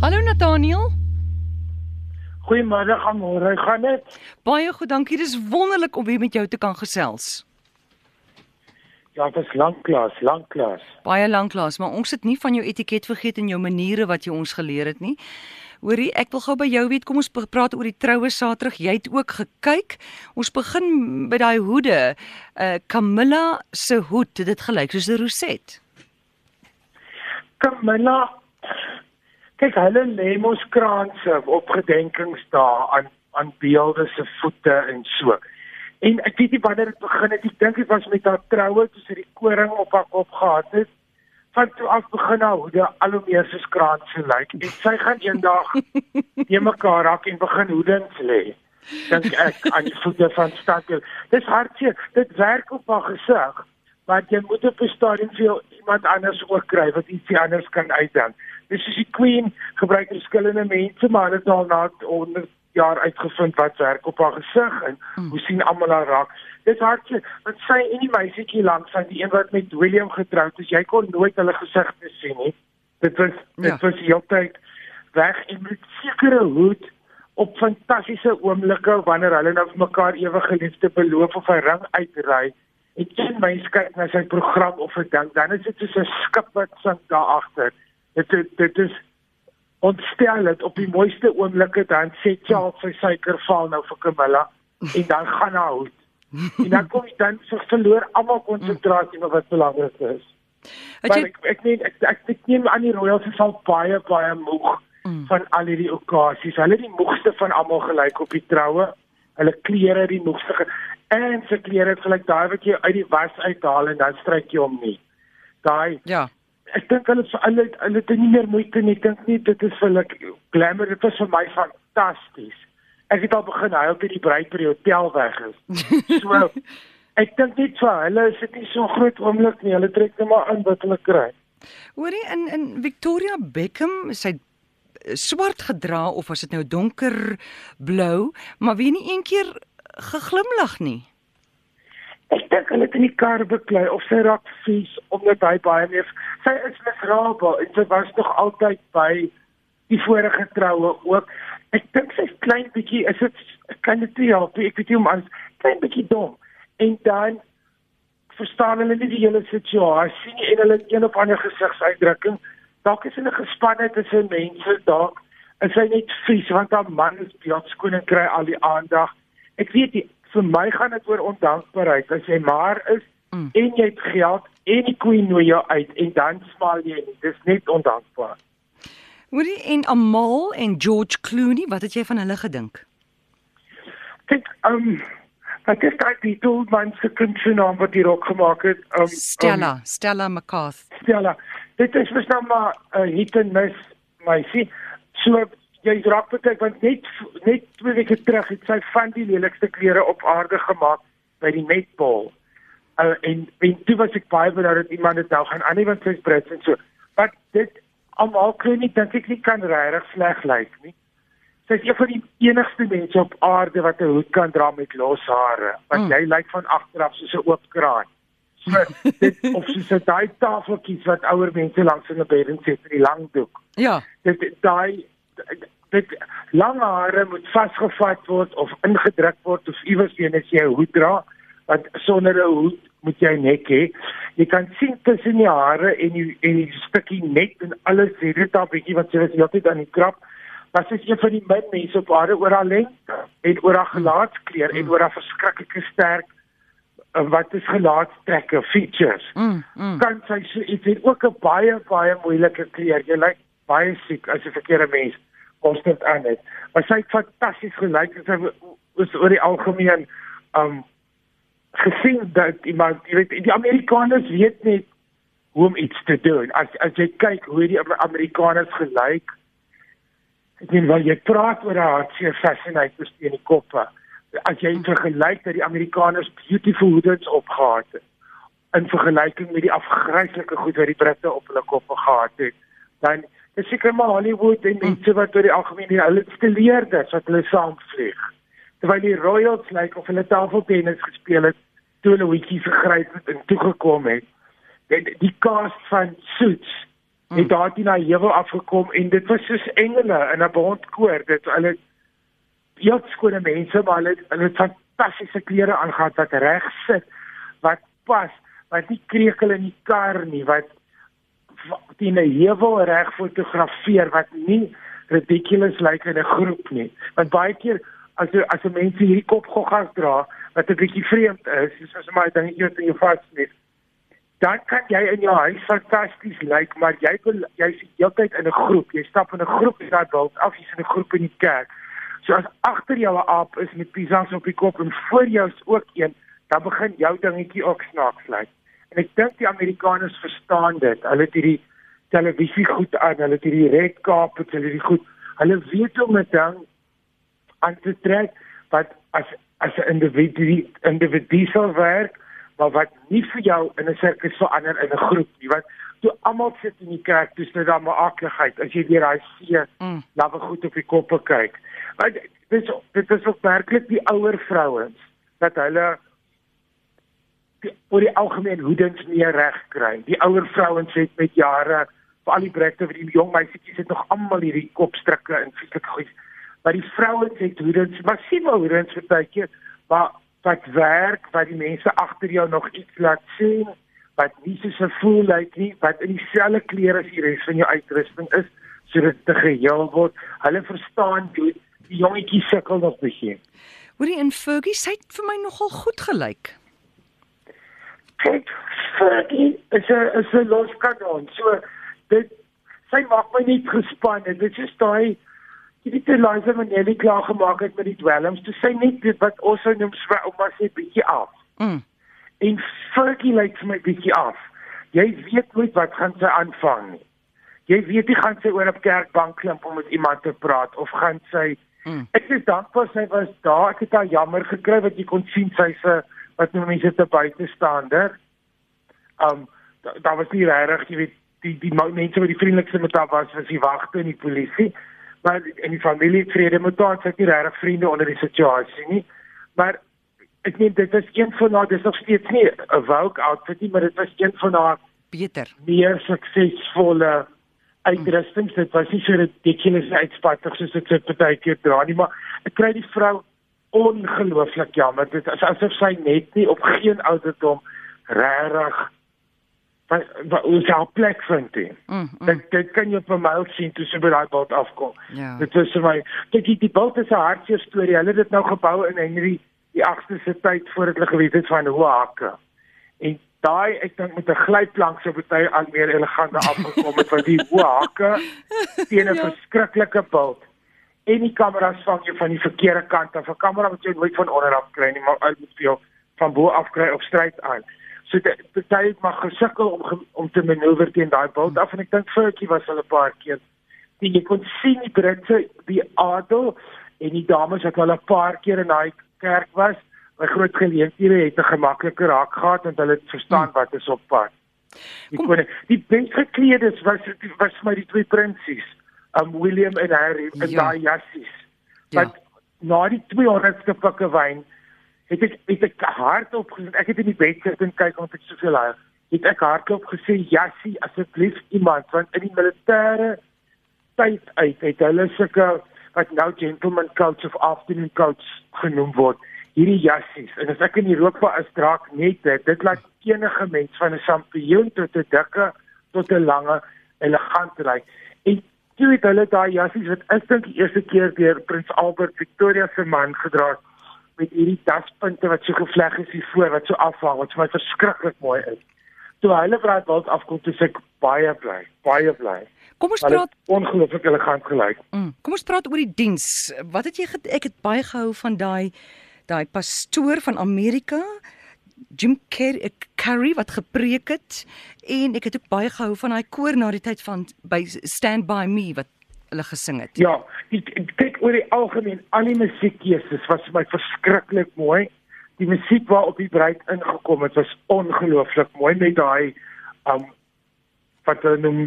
Hallo Nathaniel. Goeiemôre, môre. Gaan dit? Baie goed, dankie. Dis wonderlik om weer met jou te kan gesels. Ja, dit is lanklaas, lanklaas. Baie lanklaas, maar ons het nie van jou etiket vergeet en jou maniere wat jy ons geleer het nie. Hoorie, ek wil gou by jou weet, kom ons praat oor die troue Saterdag. Jy het ook gekyk. Ons begin by daai hoede. Uh Camilla se hoed, dit gelyk soos 'n roset. Camilla kyk hulle lê mos kraanse op gedenkingsdae aan aan beelde se voete en so. En ek weet nie wanneer dit begin het. Ek dink dit was met haar troue toe sy die koring op haar kop gehad het van toe af begin haar hoede al hoe meer soos kraanse lyk en sy gaan eendag neem mekaar raak en begin hoedens lê dink ek aan die voete van stadjie dis hartseer dit werk op haar gesig maar jy moet op 'n stadium vir iemand anders ook kry wat iets anders kan uitdink dis soos die queen gebruik verskillende mense maar dit al na onder jaar uitgevind wat werk op haar gesig en hoe sien almal haar raak. Dis hartseer want sy en die meisietjie langs aan die een wat met William getroud is jy kon nooit hulle gesigte sien nie. Dit was dit ja. was heeltyd weg en met sekere hoed op fantastiese oomblikke wanneer hulle nou vir mekaar ewig geliefde beloof of 'n ring uitry en een mens kyk na sy program of ek dink dan is dit soos 'n skip wat sink daar agter dit dit, dit is ontstel het op die mooiste oomblikke dan sê Charles sy suiker val nou vir Camilla en dan gaan haar hoed en dan kom jy dan so verloor almal konsentrasie op wat belangrik is. Maar ek ek neem ek, ek, ek neem aan die Royals is al baie baie moeg mm. van al hierdie okasies. Hulle die moegste van almal gelyk op die troue. Hulle klere die moegste en se klere het gelyk daai wat jy uit die was uithaal en dan stryk jy hom nie. Daai Ja. Ek dink hulle hulle hulle het nie meer moeite nie. Ek dink nie dit is vir hulle glamour. Dit was vir my fantasties ek het al begin huil toe die bruid by die hotel weg is. So ek dink net vir hulle is dit nie so groot oomblik nie. Hulle trek net maar in wat hulle kry. Hoorie in in Victoria Beckham sy swart gedra of was dit nou donker blou, maar wie nie een keer geglimlag nie. Ek dink hulle het in die kar beklei of sy raak vies omdat hy baie meer sy is miserabel en sy was nog altyd by die vorige troue ook. Ek dink sy's klein bietjie is dit kan dit nie help ek weet nie om as klein bietjie dom. En dan verstaan hulle nie die hele situasie nie en hulle een of ander gesigsuitdrukking. Dalk is hulle gespanne tussen mense dalk is hy net vies want haar man is beeldskoon en kry al die aandag ek weet nie vir my gaan dit oor ondankbaarheid as jy maar is mm. en jy het geld en die queen nooi jou uit en dan smaal jy nie dis net ondankbaar Hoorie en Amal en George Clooney, wat het jy van hulle gedink? Kyk, ehm um, ek het daai titel van se kunste naam wat hier ook gemaak het. Um, Stella, um, Stella McCarthy. Stella. Dit is mos nou maar 'n uh, hit en miss, my sien. So jy raak betek want net net twee weke terug het sy van die lelikste klere op aarde gemaak by die netball. Uh, en en toe was ek baie bly dat iemand dit nou gaan aan nie want sy's Brits en so. Maar dit almal kry nie dink ek nie kan regtig sleg lyk nie. Sy is een van die enigste mense op aarde wat 'n hoed kan dra met los hare, want mm. jy lyk van agteraf soos 'n oop kraan. So dit of sy sê daai tafeltjies wat ouer mense langs in 'n bed en sit vir die lang doek. Ja. Dit daai dit lang hare moet vasgevat word of ingedruk word of iewers teen as jy 'n hoed dra, want sonder 'n hoed moet jy nek hê. Jy kan sien tussen die hare en die en die stukkie net en alles sê dit daar bietjie wat jy jy aan die krap. Maar sy is een van die min mense op aarde oor haar lengte en oor haar gelaatskleur en oor haar verskriklike sterk eh, wat is gelaatstrekke features. Mm, mm. Kan sy so iets het ook 'n baie baie moeilike kleur. Jy lyk baie siek as 'n verkeerde mens konstant aan het. Maar sy het fantasties gelyk en sy was oor die algemeen um gesien dat iemand jy weet die Amerikaners weet net hoe om iets te doen. As as jy kyk hoe die Amerikaners gelyk ek meen wel jy praat oor haar seer fascinating in die koppe. As jy vergelyk dat die Amerikaners beautiful hoodens opgehad het in vergelyking met die afgryslike goed wat die Britte op hulle koppe gehad het, dan dis seker maar Hollywood en mense wat oor die algemeen hulle stileerders wat hulle saamvlieg terwyl die Royals lyk like, of hulle tafeltennis gespeel het toe hulle hoetjies gegryp het en toe gekom het. Die, die cast van Suits het daar teen daai heuwel afgekom en dit was soos engele in 'n bondkoor. Dit hulle heel skone mense, maar hulle hulle het fantastiese klere aangetree wat reg sit, wat pas, wat nie krekel in die kar nie, wat teen 'n heuwel reg fotografeer wat nie ridiculous lyk in 'n groep nie. Want baie keer as as mense hierdie kopgoggas dra wat 'n bietjie vreemd is, soos my dingetjie wat in jou vas lê dan kan jy in jou huis fantasties lyk, maar jy wil jy's heeltyd in 'n groep. Jy stap in 'n groep in daai wild af, jy's in 'n groep in die kerk. So as agter jou 'n aap is met pizzas op die kop en voor jou is ook een, dan begin jou dingetjie ook snaaks lyk. En ek dink die Amerikaners verstaan dit. Hulle het hierdie televisie goed aan, hulle het hierdie red carpet, hulle het hierdie goed. Hulle weet hoe om dit dan aan te trek wat as as 'n individu individu sou werk maar wat nie vir jou in 'n sirkus verander in 'n groep nie want toe almal sit in die kerk dis net dan maar akligheid as jy deur daai see mm. lawe goed op die koppe kyk want dit is dit is ook werklik die ouer vrouens dat hulle oor die algemeen hoedens nie reg kry. Die ouer vrouens het met jare vir al die brekte vir die jong meisietjies het nog almal hierdie kopstrikke en fisiek goed maar die vrouens het hoedens massiewe hoedens vir tydjie maar wat werk wat die mense agter jou nog iets laat sien wat nie so se voel lyk nie wat in dieselfde klere as die res van jou uitrusting is sodat dit geheel word. Hulle verstaan die, die jongetjie sukkel nog begin Hoorie in Fergie sê vir my nogal goed gelyk kyk Fergie is 'n is 'n loskanon so dit sy maak my nie gespan dit is daai Jy het die Liza Manelli klaar gemaak het met die dwelms. Toe sê net dit wat ons sou noem swa om maar sê bietjie af. Mm. En Fergie lyk vir my bietjie af. Jy weet nooit wat gaan sy aanvang nie. Jy weet nie gaan sy oor op kerkbank klim om met iemand te praat of gaan sy mm. Ek is dankbaar sy was daar. Ek het haar jammer gekry wat jy kon sien sy's 'n wat nou mense te buite staander. Um daar was nie regtig jy weet die die mense wat die vriendelikste met haar was was die wagte en die polisie maar in die familie vrede moet daar sit nie regtig vriende onder die situasie nie. Maar ek meen dit is een van haar dis nog steeds nie 'n woke outfit nie, maar dit was een van haar beter meer suksesvolle uitrustings. Dit was nie so ridiculous uitspattig soos dit sit baie keer dra nie, maar ek kry die vrou ongelooflik jammer. Dit is asof sy net nie op geen ouderdom regtig ons al plek vind dit. Mm, mm. Dit dit kan jy op my sien toe sy by daai boot afkom. Ja. Dit is vir my kyk jy die boot is 'n hartseer storie. Hulle het dit nou gebou in Henry die 8ste se tyd voordat hulle geweet het van hoe hake. En daai ek dink met 'n glyplank so baie al meer elegant afgekom het van die hoe hake teen 'n ja. verskriklike boot. En die kameras vang jy van die verkeerde kant af. 'n Kamera wat jy nooit van onder af kry nie, maar uit moet jy van bo af kry op stryd aan. So dit baie maar gesukkel om om te manoeuvreer teen daai bult af en ek dink Furky was al 'n paar keer. Die jy kon sien die Britse die adel en die dames wat al 'n paar keer in daai kerk was, by groot geleenthede het 'n gemakliker raak gehad en hulle het verstaan hmm. wat is op pad. Die kon die best gekleedes was was my die twee prinsies, um William en Harry en ja. daai jassies. Ja. Wat na die 200ste pikke wyn het ek het ek hardop gesê ek het in die bed gesit en kyk omdat ek soveel lag het ek hardop gesê jassie asseblief iemand want in die militêre tyd uit het hulle sulke wat nou gentleman coats of afternoon coats genoem word hierdie jassies en as ek in Europa is draak net dit dit laat enige mens van 'n champignon tot 'n dikke tot 'n lange elegant ry en toe het hulle daai jassies wat ek dink die eerste keer deur prins Albert Victoria se man gedra het met hierdie daspunte wat so gevleg is hier voor wat so afhang wat vir my verskriklik mooi is. Toe hulle braai wild afkom toe ek baie bly, baie bly. Kom ons praat ongelooflik elegant gelyk. Mm, kom ons praat oor die diens. Wat het jy ek het baie gehou van daai daai pastoor van Amerika Jim Carrey wat gepreek het en ek het ook baie gehou van daai koor na die tyd van by Stand by Me wat hulle gesing het. Ja, ek kyk oor die algemeen al die musiekkeuses was vir my verskriklik mooi. Die musiek wat op die bruid ingekom het was ongelooflik mooi met daai um wat hulle noem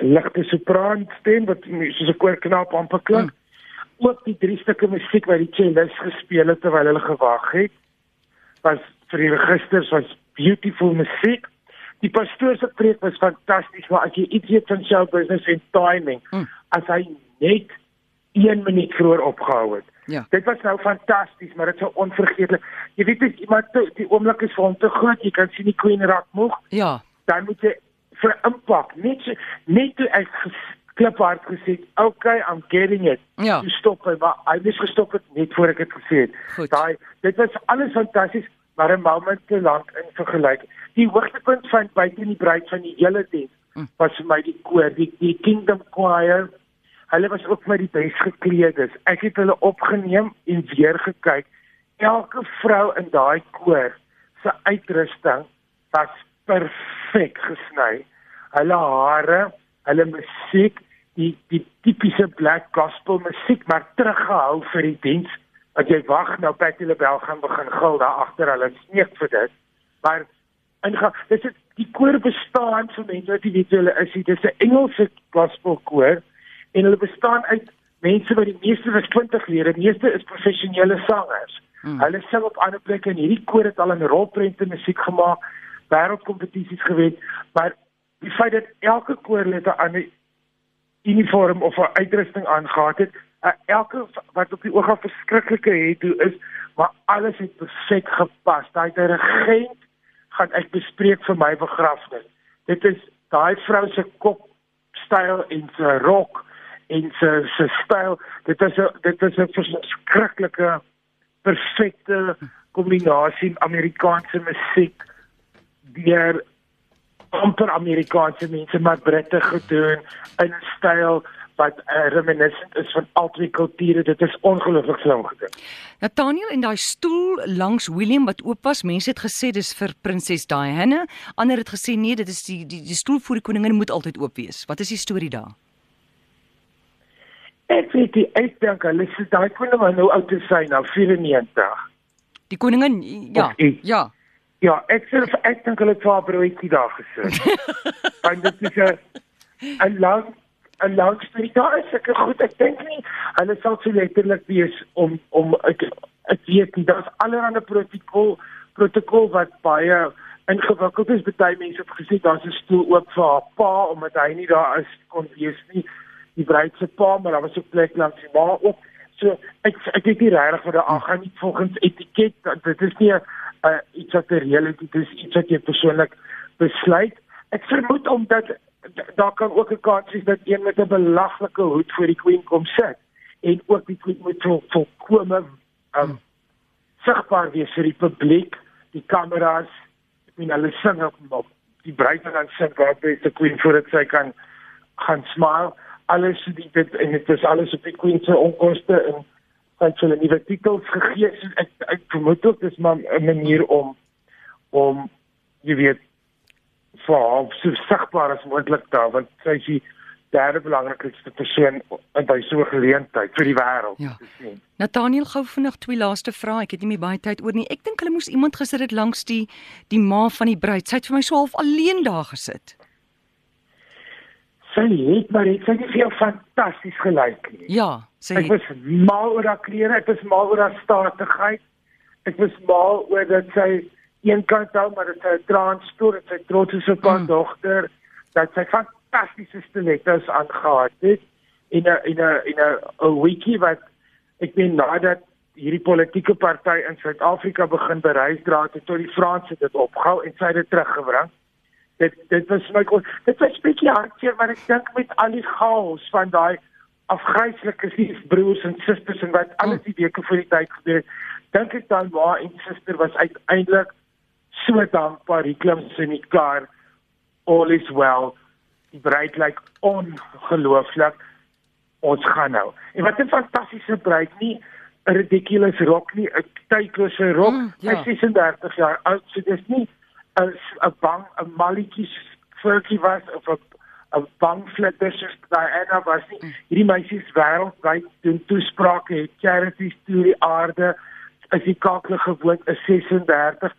ligte sopran stem wat soos 'n koorknaap amper klink. Hmm. Ook die drie stukke musiek wat die cellist gespeel het terwyl hulle gewag het was vir die registers was beautiful musiek. Die pastoor se preek was fantasties, maar as jy iets weet van show business en timing, mm. as hy net 1 minuut vroeër opgehou het. Ja. Dit was nou fantasties, maar dit is so onvergeetlik. Jy weet dit iemand te, die oomblik is vir hom te groot, jy kan sien die queen raak moeg. Ja. Dan moet jy vir impak, net so, net toe ek kliphard gesê, "Okay, I'm getting it." Ja. Jy stop hy, maar hy het gestop het net voor ek dit gesê het. Daai dit was alles fantasties, maar 'n moment te lank in vergelyking. Die hoogtepunt van buite die bruid van die hele diens Mm. was vir my die koor, die die Kingdom Choir. Hulle was ook my die bes gekleedes. Ek het hulle opgeneem en weer gekyk. Elke vrou in daai koor se uitrusting was perfek gesny. Hulle hare, hulle musiek, die die tipiese black gospel musiek maar teruggehou vir die diens. Dat jy wag nou Patty LaBelle gaan begin gil daar agter hulle sneek vir dit. Maar inga dis het, die koor bestaan vir mense wat weet hulle is nie. Dis 'n Engelse gospel koor en hulle bestaan uit mense wat die meeste is 20 lede, die meeste is professionele sangers. Hmm. Hulle sing op ander plekke en hierdie koor het al in rolprente musiek gemaak, wêreldkompetisies gewen, maar die feit dat elke koorlid 'n ander uniform of 'n uitrusting aangetree het, uh, elke wat op die oog af verskriklike het hoe is, maar alles het perfek gepas. Daai dirigent gaan ek bespreek vir my begrafnis. Dit is daai vrou se kop styl en sy rok en sy sy styl. Dit is 'n dit is 'n verskriklike perfekte kombinasie Amerikaanse musiek deur amper Amerikaanse mense maar Britte gedoen in styl wat uh, reminiscent is van al twee kulture. Dit is ongelooflik slim gedoen. Nathaniel en daai stoel langs William wat oop was, mense het gesê dis vir prinses Diana, ander het gesê nee, dit is die die, die stoel voor die koningin moet altyd oop wees. Wat is die storie daar? Ek weet die ek dink hulle sê daai koningin nou oud te sy nou 94. Die koningin ja, ja. Ja, ek sê ek dink hulle het vir haar broodjie daar gesit. Want dit is 'n 'n lang 'n lang storie. Daar is seker goed, ek dink nie hulle sal so letterlik wees om om ek ek weet nie, daar's allerlei protokol protokol wat baie ingewikkeld is. Party mense het gesê daar's 'n stoel oop vir haar pa omdat hy nie daar is kon wees nie. Die bruid se pa, maar daar was ook plek langs die ma ook. So ek ek weet nie regtig wat daar aangaan nie volgens etiket. Dit is nie 'n uh, iets wat reël is, dit is iets wat jy persoonlik besluit. Ek vermoed omdat daar kan ook 'n kans wees dat een met 'n belaglike hoed voor die queen kom sit en ook die queen moet vol, volkome um, sigbaar wees vir die publiek, die kameras. Ek meen hulle sing op, op die bruid en dan sing God bless the queen voordat sy kan gaan smile. Alles die dit en dit is alles op die queen se onkoste en sy het hulle nuwe titels gegee. So ek ek vermoed ook dis maar 'n manier om om jy weet vir haar so sigbaar as moontlik daar want sy is die derde belangrikste persoon in by so 'n geleentheid vir die wêreld Ja. te sien. Nathaniel gou vinnig twee laaste vrae. Ek het nie meer baie tyd oor nie. Ek dink hulle moes iemand gesit het langs die die ma van die bruid. Sy het vir my so half alleen daar gesit. Sy het maar dit sy het vir jou fantasties gelyk nie. Ja, sy Ek was mal oor haar klere, ek was mal oor haar statigheid. Ek was mal oor dat sy een kant hou maar dat sy 'n transstoor en sy trots is op haar Mm. mm. dogter, dat sy fantastiese stilettos aangetree het en 'n en 'n en 'n 'n weekie wat ek meen nadat hierdie politieke party in Suid-Afrika begin bereis dra het tot die Franse dit opgehou en sy het dit teruggebring. Dit dit was my dit was bietjie hartseer maar ek dink met al die chaos van daai afgryslike broers en susters en wat alles die weke voor die tyd gebeur het, dink ek dan ma en suster was uiteindelik so dankbaar die klims in die kar all is well. Die bruid lyk ongelooflik. Ons gaan nou. En wat 'n fantastiese bruid nie 'n ridiculous rok nie 'n tydlose rok Mm, sy ja. is 36 jaar oud so dis nie 'n 'n bang 'n malletjie furky was of 'n 'n bang flitter soos Diana was nie. Hierdie meisies wêreldwyd doen toesprake het charities deur die aarde is die kakle gewoond is 36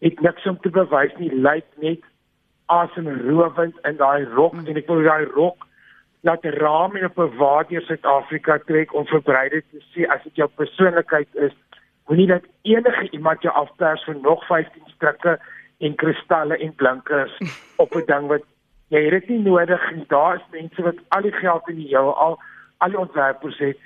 het niks om te bewys nie. Lyk net asemrowend in daai rok. En ek wil daai rok laat raam en op 'n waad deur Suid-Afrika trek om verbreide te sê as dit jou persoonlikheid is moenie dat enige iemand jou afpers vir nog 15 strikke en kristalle en blinkers op 'n ding wat jy het dit nie nodig nie. Daar is mense wat al die geld in die jou al al die ontwerpers het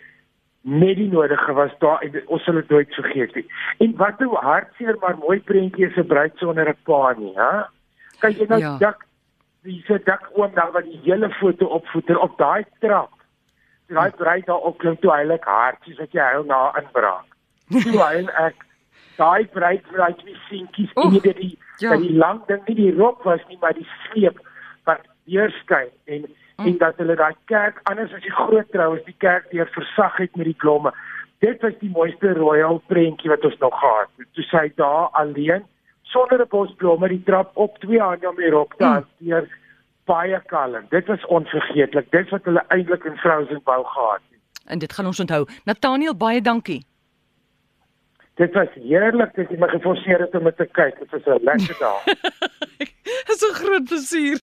net die nodige was daar en ons sal dit nooit vergeet nie. En wat nou hartseer maar mooi prentjie is 'n bruid sonder 'n pa nie, hè? Kyk jy nou ja. dak wie se dak oom daar wat die hele foto opvoeter op daai trap. Daai bruid daar op klim toe heilig hartjies wat jy huil na inbraak. Toe hy ek daai bruid bruid wie seentjies en jy weet die ja. die lang ding nie die rok was nie maar die sleep wat weerskyn en mm. en dat hulle daai kerk anders as die groot troues die kerk deur versag het met die blomme. Dit was die mooiste royal prentjie wat ons nog gehad het. Toe sy daar alleen sonder 'n bos blomme die trap op twee hande om hier op te mm. hanteer baie kalm. Dit was onvergeetlik. Dit wat hulle eintlik in Frozen bou gehad het. En dit gaan ons onthou. Nathaniel, baie dankie. Dit was heerlik dat jy my geforseer het om dit te kyk. Dit was 'n lekker dag. Dit is 'n groot plesier.